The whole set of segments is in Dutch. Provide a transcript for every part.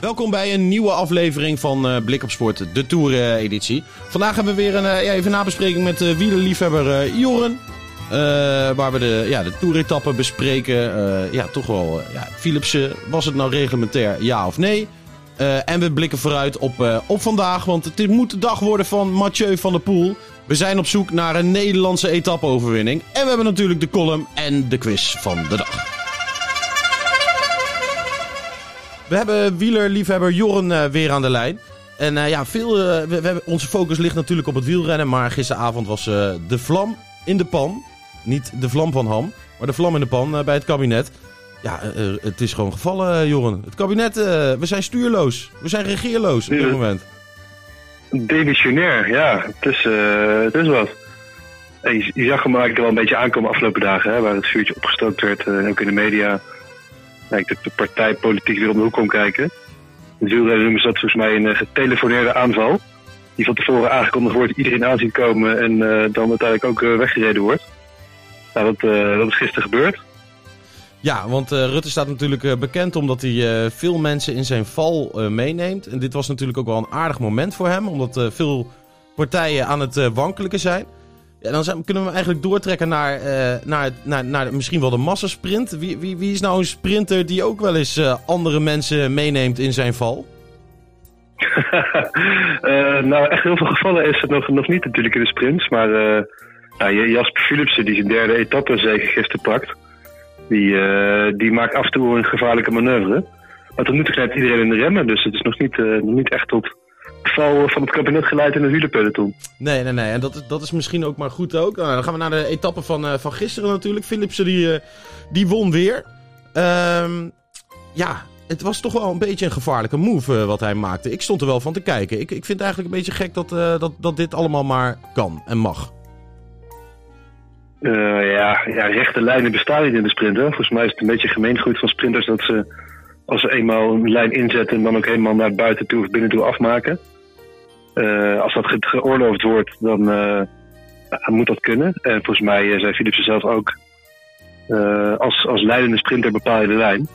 Welkom bij een nieuwe aflevering van eh, Blik op Sport, de Tour-editie. Vandaag hebben we weer een, eh, even een nabespreking met uh, wielerliefhebber Joren. Waar we de, ja, de toeretappen bespreken. Ja, toch wel. ja, Philipsen, was het nou reglementair, ja of nee? En we blikken vooruit op, op vandaag, want het moet de dag worden van Mathieu van der Poel. We zijn op zoek naar een Nederlandse etappe-overwinning. En we hebben natuurlijk de column en de quiz van de dag. We hebben wielerliefhebber Jorren eh, weer aan de lijn. En eh, ja, veel, eh, we, we hebben, onze focus ligt natuurlijk op het wielrennen. Maar gisteravond was de vlam in de pan. Niet de vlam van Ham, maar de vlam in de pan bij het kabinet. Ja, het is gewoon gevallen, Jorren. Het kabinet, we zijn stuurloos. We zijn regeerloos op dit moment. Demissionair, ja. Het is, het is wat. En je, je zag hem eigenlijk wel een beetje aankomen afgelopen dagen, hè, waar het vuurtje opgestookt werd, ook in de media. Eigenlijk de, partijpolitiek weer om de hoek kon kijken. De wielrenner noemen dat volgens mij een eh, getelefoneerde aanval. Die van tevoren aangekondigd wordt, iedereen aan zien komen en eh, dan uiteindelijk ook eh, weggereden wordt. Nou, dat, dat is gisteren gebeurd. Ja, want Rutte staat natuurlijk bekend omdat hij veel mensen in zijn val meeneemt. En dit was natuurlijk ook wel een aardig moment voor hem, omdat veel partijen aan het wankelijke zijn. Dan zijn, kunnen we eigenlijk doortrekken naar, eh, naar, naar, misschien wel de massasprint. Wie, wie, wie is nou een sprinter die ook wel eens eh, andere mensen meeneemt in zijn val? Eh, nou, echt heel veel gevallen is het nog, nog niet natuurlijk in de sprints. Maar nou, Jasper Philipsen, die zijn derde etappe zeker gisteren pakt, die, die maakt af en toe een gevaarlijke manoeuvre. Maar tot nu toe knijpt iedereen in de remmen, dus het is nog niet, nog niet echt tot val van het kabinet geleid in het wielerpeloton. Nee, nee, nee. En dat, is- dat is misschien ook maar goed ook. Nou, dan gaan we naar de etappe van, eh, van gisteren natuurlijk. Philipsen die, eh, die won weer. Ehm, ja, het was toch wel een beetje een gevaarlijke move eh, wat hij maakte. Ik stond er wel van te kijken. Ik, ik vind het eigenlijk een beetje gek dat, eh, dat, dat dit allemaal maar kan en mag. Eh, ja, ja, rechte lijnen bestaan niet in de sprint. Hè. Volgens mij is het een beetje gemeengoed van sprinters dat ze als ze eenmaal een lijn inzetten en dan ook helemaal naar buiten toe of binnen toe afmaken. Eh, als dat ge- geoorloofd wordt, dan eh, moet dat kunnen. En volgens mij eh, zei Philipsen zelf ook, als, als leidende sprinter bepaal je de lijn.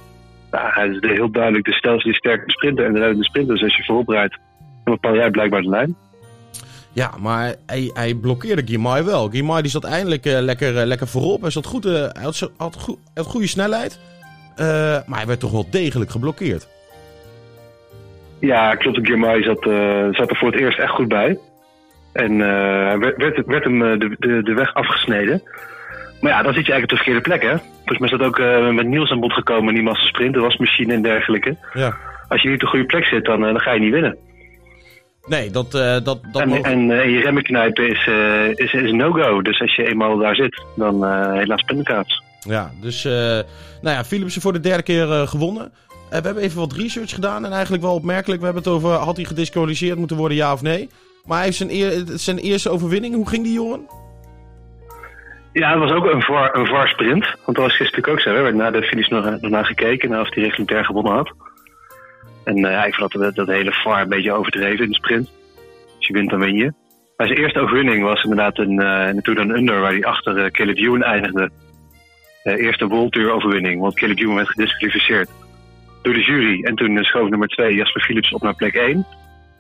Hij is heel duidelijk de stelste die sterke sprinter en de leidende sprinter. Dus als je voorop rijdt, dan bepaal jij blijkbaar de lijn. Ja, maar hij, hij blokkeerde Guimai wel. Guimai die zat eindelijk lekker, lekker voorop. Hij, zat goed, had, had, goe- hij had goede snelheid. Eh, maar hij werd toch wel degelijk geblokkeerd. Ja, klopt. Girmay zat, eh, zat er voor het eerst echt goed bij. En eh, werd, werd, werd hem de, de, de weg afgesneden. Maar ja, dan zit je eigenlijk op de verkeerde plek, hè? Volgens mij is dat ook met Niels aan bod gekomen in die massasprint, de wasmachine en dergelijke. Ja. Als je niet op de goede plek zit, dan, dan ga je niet winnen. Nee, dat, dat, dat en, mogen- en, je remmen knijpen is, is, is no-go. Dus als je eenmaal daar zit, dan helaas pindakaas. Ja, dus eh, nou ja, voor de derde keer eh, gewonnen. Eh, we hebben even wat research gedaan en eigenlijk wel opmerkelijk. We hebben het over, had hij gedisqualificeerd moeten worden, ja of nee? Maar hij heeft zijn, zijn eerste overwinning. Hoe ging die, Joren? Ja, het was ook een VAR, een sprint. Want dat was gisteren ook zo. Er werd na de finish nog, naar gekeken. Nou, of hij reglementair gewonnen had. En ja, ik vond dat, dat hele VAR een beetje overdreven in de sprint. Als je wint, dan win je. Maar zijn eerste overwinning was inderdaad een, Down Under. Waar hij achter eh, Caleb eindigde. Eh, eerste World Tour overwinning. Want Caleb Ewan werd gedisqualificeerd door de jury. En toen eh, schoof nummer 2 Jasper Philips op naar plek 1.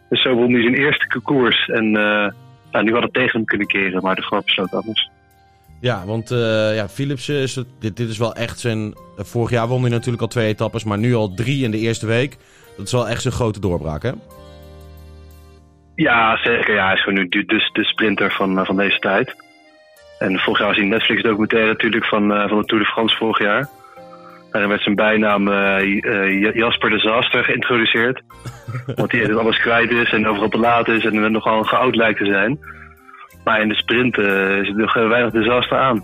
Dus zo won hij zijn eerste koers. En eh, nou, nu had het tegen hem kunnen keren. Maar de VAR besloot anders. Ja, want ja, Philipsen, is het, dit, dit is wel echt zijn... vorig jaar won hij natuurlijk al twee etappes, maar nu al drie in de eerste week. Dat is wel echt zijn grote doorbraak, hè? Ja, zeker. Ja, hij is gewoon nu de, de, sprinter van, van deze tijd. En vorig jaar was hij een Netflix-documentaire natuurlijk van, eh, van de Tour de France vorig jaar. Daarin werd zijn bijnaam eh, Jasper Disaster geïntroduceerd. Want hij altijd alles kwijt is en overal te laat is en nogal geoud lijkt te zijn. Maar in de sprint is er nog weinig disaster aan.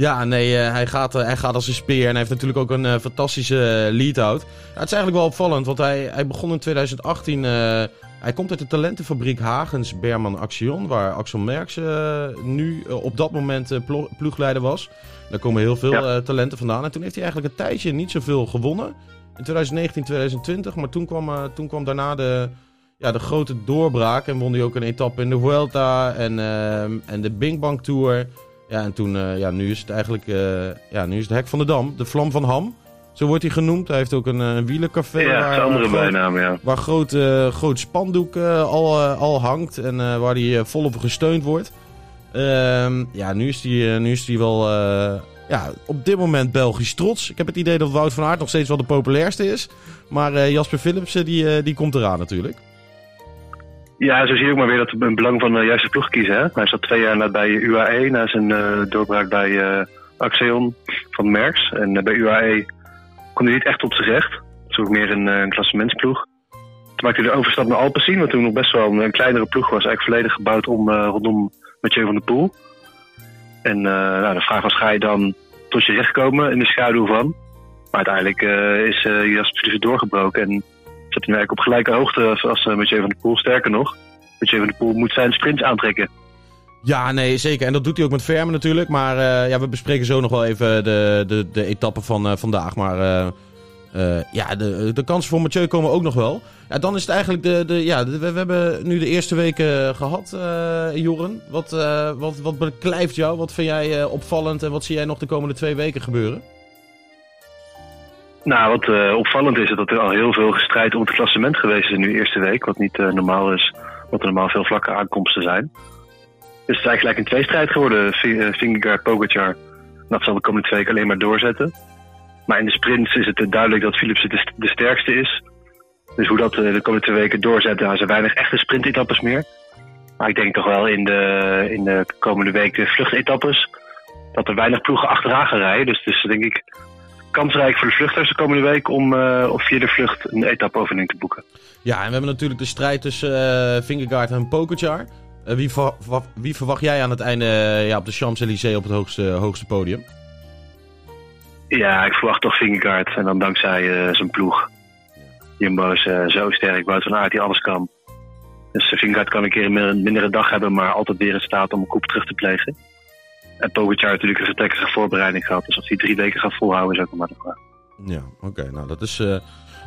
Ja, nee, eh, hij, gaat, eh, hij gaat als een speer en hij heeft natuurlijk ook een eh, fantastische lead-out. Ja, het is eigenlijk wel opvallend, want hij, hij begon in 2018 eh, Hij komt uit de talentenfabriek Hagens Berman Action, waar Axel Merckx eh, nu op dat moment plo- ploegleider was. Daar komen heel veel Ja. talenten vandaan. En toen heeft hij eigenlijk een tijdje niet zoveel gewonnen. In 2019, 2020. Maar toen kwam, toen kwam daarna de, ja, de grote doorbraak. En won hij ook een etappe in de Vuelta en, ehm, en de Bing Bang Tour. Ja, en toen, eh, ja, nu is het eigenlijk, eh, ja, nu is het hek van de dam. De vlam van Ham. Zo wordt hij genoemd. Hij heeft ook een, eh, een wielencafé. Ja, waar- andere groot- bijnaam, ja. Waar groot, groot spandoek al, al hangt en waar hij volop gesteund wordt. Ehm, ja, nu is hij nu is die wel ja, op dit moment Belgisch trots. Ik heb het idee dat Wout van Aert nog steeds wel de populairste is. Maar Jasper Philipsen die, die komt eraan natuurlijk. Ja, zo zie je ook maar weer dat een belang van de juiste ploeg kiezen. Hè? Hij zat twee jaar bij UAE, na zijn eh, doorbraak bij eh Axeon van Merckx. En eh, bij UAE kwam hij niet echt op zijn recht. Het ook meer een, een klassementsploeg. Toen maakte hij de overstap naar Alpecin, wat toen nog best wel een, kleinere ploeg was. Eigenlijk volledig gebouwd om, rondom Mathieu van der Poel. En nou, de vraag was, ga je dan tot je recht komen in de schaduw van? Maar uiteindelijk eh, is uh, Jasper doorgebroken en zit hij eigenlijk op gelijke hoogte als, eh, Mathieu van der Poel. Sterker nog, Mathieu van der Poel moet zijn sprints aantrekken. Ja, nee, zeker. En dat doet hij ook met Verme natuurlijk. Maar eh, ja, we bespreken zo nog wel even de, de, de etappe van eh, vandaag. Maar ja, de, de kansen voor Mathieu komen ook nog wel. Ja, dan is het eigenlijk de... de ja, we, hebben nu de eerste weken gehad, eh Joren. Wat, wat, wat beklijft jou? Wat vind jij opvallend? En wat zie jij nog de komende twee weken gebeuren? Nou, wat eh, opvallend is, is dat er al heel veel gestrijd om het klassement geweest is in de eerste week. Wat niet eh, normaal is, wat er normaal veel vlakke aankomsten zijn. Dus het is eigenlijk een tweestrijd geworden. Eh, Vingegaard, Pogacar. Dat zal de komende twee weken alleen maar doorzetten. Maar in de sprints is het duidelijk dat Philipsen de, de sterkste is. Dus hoe dat de komende twee weken doorzet, er zijn weinig echte sprintetappes meer. Maar ik denk toch wel in de, in de komende week de vluchtetappes. Dat er weinig ploegen achteraan gaan rijden. Dus het is denk ik kansrijk voor de vluchters de komende week om uh, op via de vlucht een etappe-overwinning te boeken. Ja, en we hebben natuurlijk de strijd tussen uh, Vingegaard en Pogacar. Uh, wie, ver wie, verwacht jij aan het einde ja, op de Champs-Élysées op het hoogste, hoogste podium? Ja, ik verwacht toch Vingegaard. En dan dankzij uh, zijn ploeg. Jumbo is uh, zo sterk, Wout van Aert die alles kan. Dus Vingegaard kan een keer een mindere dag hebben, maar altijd weer in staat om een koep terug te plegen. En Pogacar natuurlijk een vertrekkige voorbereiding gehad. Dus of hij drie weken gaat volhouden is ook nog maar de vraag. Ja, oké. Okay. Nou, dat is, uh,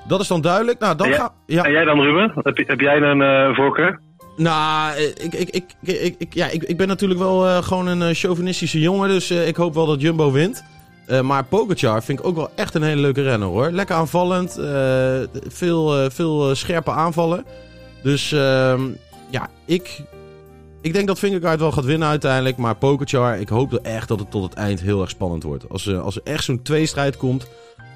dat is dan duidelijk. Nou, dan en, jij, ga, ja. en jij dan, Ruben? Heb, heb jij een uh, voorkeur? Nou, ik, ik, ik, ik, ik, ja, ik, ik ben natuurlijk wel uh, gewoon een chauvinistische jongen. Dus ik hoop wel dat Jumbo wint. Maar Pogacar vind ik ook wel echt een hele leuke renner hoor. Lekker aanvallend. Veel, veel scherpe aanvallen. Dus ja, ik, ik denk dat Vingegaard wel gaat winnen uiteindelijk. Maar Pogacar, ik hoop echt dat het tot het eind heel erg spannend wordt. Als, uh, als er echt zo'n tweestrijd komt,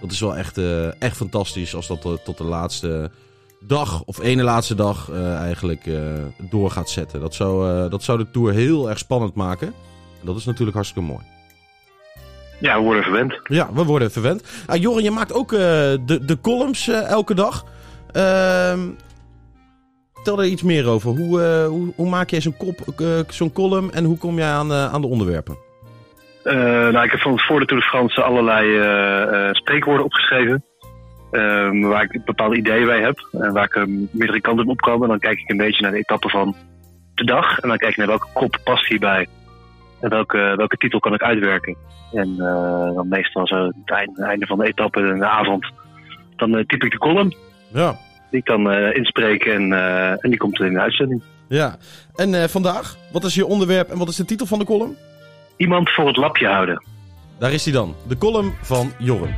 dat is wel echt, uh, echt fantastisch. Als dat uh, tot de laatste dag, of ene laatste dag, uh, eigenlijk door gaat zetten. Dat zou, dat zou de Tour heel erg spannend maken. En dat is natuurlijk hartstikke mooi. Ja, we worden verwend. Ja, we worden verwend. Ah, Joren, je maakt ook de, de columns elke dag. Ehm, Vertel er iets meer over. Hoe, uh, hoe, hoe maak jij zo'n uh, zo'n column en hoe kom jij aan, uh, aan de onderwerpen? Nou, ik heb van voor de Tour de France allerlei spreekwoorden opgeschreven. Um, waar ik bepaalde ideeën bij heb. En waar ik um, meerdere kanten op opkomen. En dan kijk ik een beetje naar de etappe van de dag. En dan kijk ik naar welke kop past hierbij. En welke, welke titel kan ik uitwerken. En dan meestal zo het einde, einde van de etappe en de avond. Dan typ ik de column. Ja. Die ik dan uh, inspreek en, uh, en die komt in de uitzending. Ja, en uh, vandaag, wat is je onderwerp en wat is de titel van de column? Iemand voor het lapje houden. Daar is hij dan, de column van Jorren.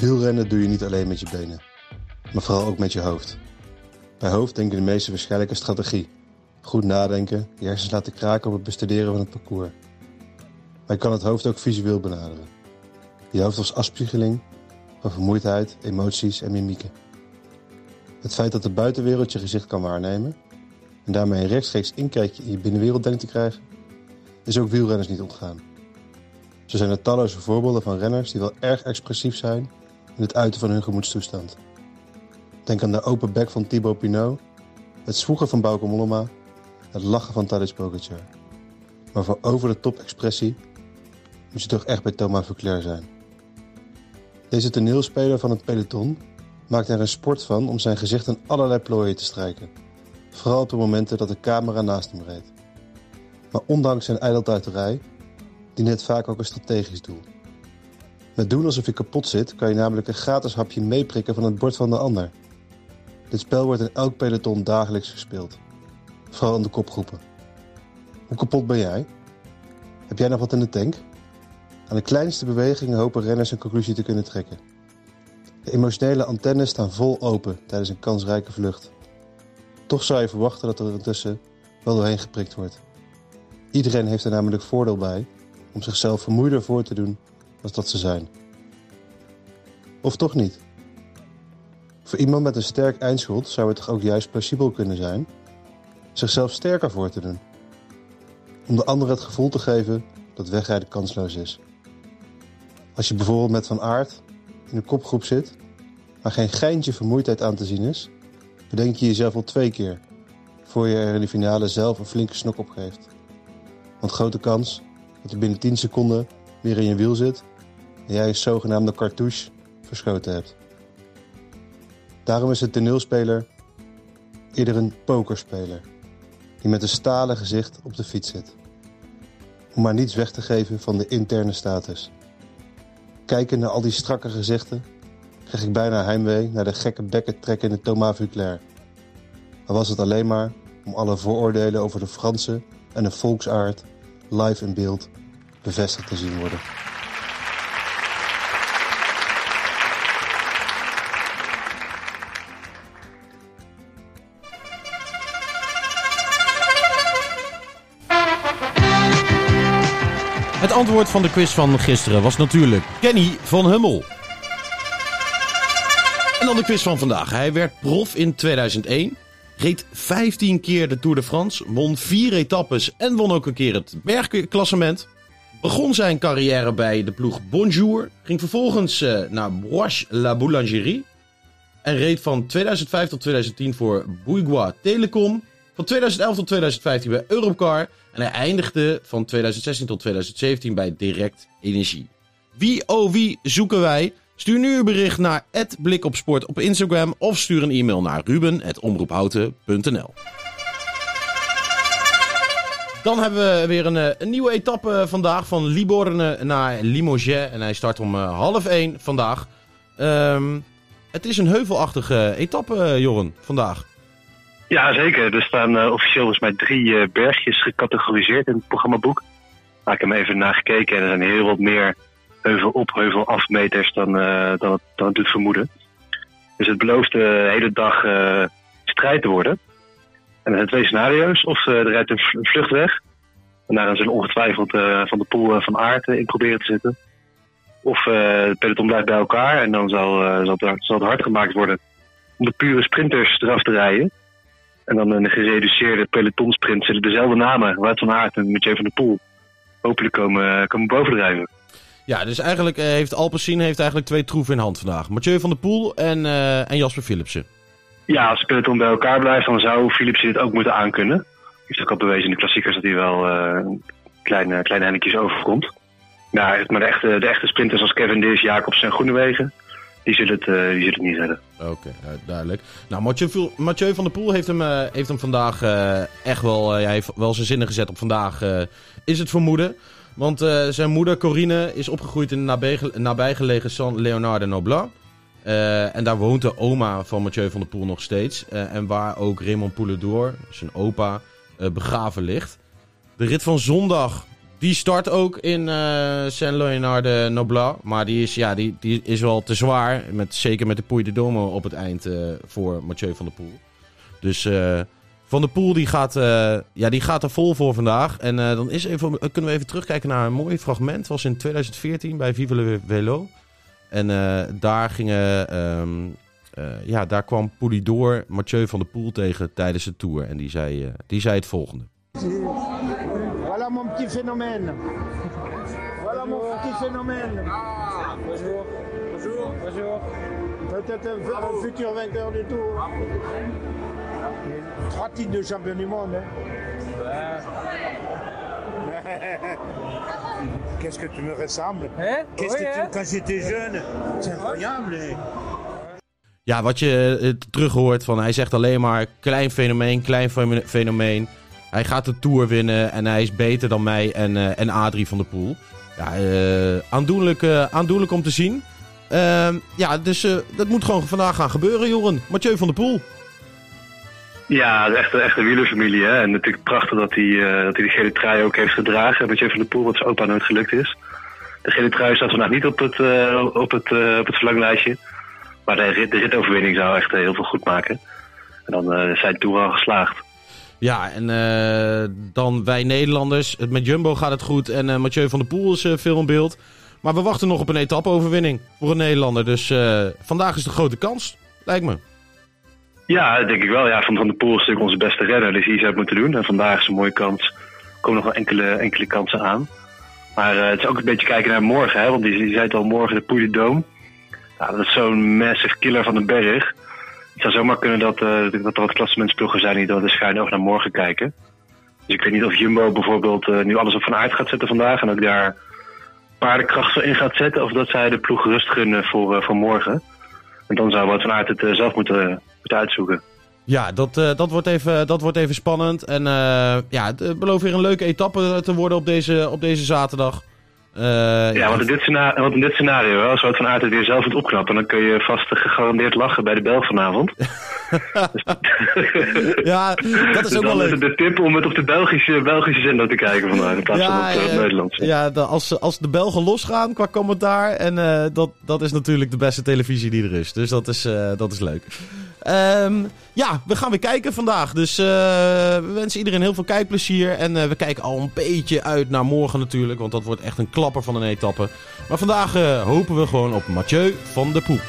Wielrennen doe je niet alleen met je benen, maar vooral ook met je hoofd. Bij hoofd denken de meesten waarschijnlijk aan strategie. Goed nadenken, je hersens laten kraken op het bestuderen van het parcours. Maar je kan het hoofd ook visueel benaderen. Je hoofd als afspiegeling van vermoeidheid, emoties en mimieken. Het feit dat de buitenwereld je gezicht kan waarnemen en daarmee een rechtstreeks inkijkje in je binnenwereld denkt te krijgen, is ook wielrenners niet ontgaan. Zo zijn er talloze voorbeelden van renners die wel erg expressief zijn in het uiten van hun gemoedstoestand. Denk aan de open bek van Thibaut Pinot, het zwoegen van Bauke Mollema, het lachen van Tadej Pogacar. Maar voor over de top expressie moet je toch echt bij Thomas Verclair zijn. Deze toneelspeler van het peloton maakt er een sport van om zijn gezicht in allerlei plooien te strijken. Vooral op de momenten dat de camera naast hem reed. Maar ondanks zijn ijdeltuiterij dient het vaak ook een strategisch doel. Met doen alsof je kapot zit kan je namelijk een gratis hapje meeprikken van het bord van de ander. Dit spel wordt in elk peloton dagelijks gespeeld. Vooral in de kopgroepen. Hoe kapot ben jij? Heb jij nog wat in de tank? Aan de kleinste bewegingen hopen renners een conclusie te kunnen trekken. De emotionele antennes staan vol open tijdens een kansrijke vlucht. Toch zou je verwachten dat er intussen wel doorheen geprikt wordt. Iedereen heeft er namelijk voordeel bij om zichzelf vermoeider voor te doen als dat ze zijn. Of toch niet? Voor iemand met een sterk eindschot zou het toch ook juist plausibel kunnen zijn zichzelf sterker voor te doen. Om de ander het gevoel te geven dat wegrijden kansloos is. Als je bijvoorbeeld met Van Aert in een kopgroep zit, maar geen geintje vermoeidheid aan te zien is, bedenk je jezelf al twee keer voor je er in de finale zelf een flinke snok op geeft. Want grote kans dat je binnen 10 seconden weer in je wiel zit en jij een zogenaamde cartouche verschoten hebt. Daarom is de toneelspeler eerder een pokerspeler die met een stalen gezicht op de fiets zit. Om maar niets weg te geven van de interne status. Kijken naar al die strakke gezichten krijg ik bijna heimwee naar de gekke bekken trekkende Thomas Vuclair. Al was het alleen maar om alle vooroordelen over de Fransen en de volksaard live in beeld bevestigd te zien worden. Antwoord van de quiz van gisteren was natuurlijk Kenny van Hummel. En dan de quiz van vandaag. Hij werd prof in 2001, reed 15 keer de Tour de France, won 4 etappes en won ook een keer het bergklassement. Begon zijn carrière bij de ploeg Bonjour, ging vervolgens uh, naar Broche la Boulangerie en reed van 2005 tot 2010 voor Bouygues Telecom. Van 2011 tot 2015 bij Europcar en hij eindigde van 2016 tot 2017 bij Direct Energie. Wie oh wie zoeken wij? Stuur nu een bericht naar @blikopsport op Instagram of stuur een e-mail naar ruben@omroephouten.nl. Dan hebben we weer een, eh, een, nieuwe etappe vandaag van Liborne naar Limoges. En hij start om uh, half 1 vandaag. Um, het is een heuvelachtige etappe, Joren, vandaag. Ja, zeker. Er staan uh, officieel volgens mij drie uh, bergjes gecategoriseerd in het programmaboek. Daar ik hem even gekeken en er zijn heel wat meer heuvel op, heuvel afmeters dan, uh, dan, het, doet vermoeden. Dus het belooft de hele dag strijd te worden. En er zijn twee scenario's. Of er rijdt een, vlucht weg. En daar zullen ongetwijfeld van de pool van aard in proberen te zitten. Of het peloton blijft bij elkaar en dan zal, zal het hard gemaakt worden om de pure sprinters eraf te rijden. En dan een gereduceerde pelotonsprint zullen dezelfde namen, Wout van Aert en Mathieu van der Poel, hopelijk komen, komen bovendrijven. Ja, dus eigenlijk uh, heeft Alpecin heeft eigenlijk twee troeven in hand vandaag. Mathieu van der Poel en, uh, en Jasper Philipsen. Ja, als het peloton bij elkaar blijft, dan zou Philipsen dit ook moeten aankunnen. Hij heeft ook al bewezen in de klassiekers dat hij wel uh, kleine, kleine hennetjes overkomt. Ja, maar de echte, de echte sprinters als Kevin Dis, Jacobs en Groenewegen, die zullen het, uh, die zullen het niet redden. Oké, okay, duidelijk. Nou, Mathieu, van der Poel heeft hem, uh, heeft hem vandaag echt wel, hij heeft wel zijn zinnen gezet op vandaag, is het vermoeden. Want zijn moeder Corine is opgegroeid in de nabij, nabijgelegen San Leonardo Noblat. en daar woont de oma van Mathieu van der Poel nog steeds. en waar ook Raymond Pouladour, zijn opa, begraven ligt. De rit van zondag die start ook in uh, Saint Leonard de Noblat. Maar die is, ja, die, die is wel te zwaar. Met, zeker met de Puy de Domo op het eind uh, voor Mathieu van der Poel. Dus uh, Van der Poel die gaat, ja, die gaat er vol voor vandaag. En dan is even, kunnen we even terugkijken naar een mooi fragment. Het was in 2014 bij Vive le Velo. En daar gingen... Um, ja, daar kwam Poulidor Mathieu van der Poel tegen tijdens de Tour. En die zei, die zei het volgende. Voilà mon petit phénomène. Voilà mon petit phénomène. Ah, bonjour. Bonjour. Bonjour. Peut-être un, un, futur vainqueur du tour. Trois titres de champion du monde. Hein. Ouais. Qu'est-ce que tu me ressembles? Hè? Qu'est-ce Hoor que tu, quand j'étais jeune? C'est incroyable. hè. Ja, wat je eh, terug hoort van hij zegt alleen maar klein fenomeen, klein fenomeen. Hij gaat de Tour winnen en hij is beter dan mij en, eh, en Adrie van der Poel. Ja, eh, aandoenlijk, eh, aandoenlijk om te zien. Ehm, ja, dus dat moet gewoon vandaag gaan gebeuren, Joren. Mathieu van der Poel. Ja, de echte, echte wielerfamilie. Hè? En natuurlijk prachtig dat hij, dat hij de gele trui ook heeft gedragen. Met van der Poel, wat zijn opa nooit gelukt is. De gele trui staat vandaag niet op het, op het, op het verlanglijstje. Maar de, rit, de ritoverwinning zou echt heel veel goed maken. En dan zijn Tour al geslaagd. Ja, en eh, dan wij Nederlanders. Met Jumbo gaat het goed en eh, Mathieu van der Poel is eh, veel in beeld. Maar we wachten nog op een etappe-overwinning voor een Nederlander. Dus vandaag is de grote kans, lijkt me. Ja, denk ik wel. Ja, van Van der Poel is natuurlijk onze beste renner. Dus die zou het moeten doen. En vandaag is een mooie kans. Er komen nog wel enkele, enkele kansen aan. Maar het is ook een beetje kijken naar morgen. Hè? Want die, die zei het al morgen, de Puy de. Ja, dat is zo'n massive killer van de berg. Het zou zomaar kunnen dat, eh, dat er wat klassementsploegen zijn die door de naar morgen kijken. Dus ik weet niet of Jumbo bijvoorbeeld eh, nu alles op van aard gaat zetten vandaag. En ook daar paardenkracht in gaat zetten. Of dat zij de ploeg rust gunnen voor, eh, voor morgen. En dan zou wat van aard het zelf moeten, moeten uitzoeken. Ja, dat, dat, wordt even, dat wordt even spannend. En ja, het belooft weer een leuke etappe te worden op deze, op deze zaterdag. Eh, Ja, want in dit scenario, want in dit scenario als Wout van Aert het weer zelf het opknappen, dan kun je vast gegarandeerd lachen bij de bel vanavond. ja, dat is Dus ook wel leuk. de tip om het op de Belgische, Belgische zender te kijken vandaag in plaats van op het ja, Nederlandse. ja de, als, als de Belgen losgaan qua commentaar. En eh, dat, dat is natuurlijk de beste televisie die er is. Dus dat is, eh, dat is leuk. Ehm, ja, we gaan weer kijken vandaag. Dus eh, we wensen iedereen heel veel kijkplezier. En eh, we kijken al een beetje uit naar morgen natuurlijk. Want dat wordt echt een klapper van een etappe. Maar vandaag eh, hopen we gewoon op Mathieu van der Poel.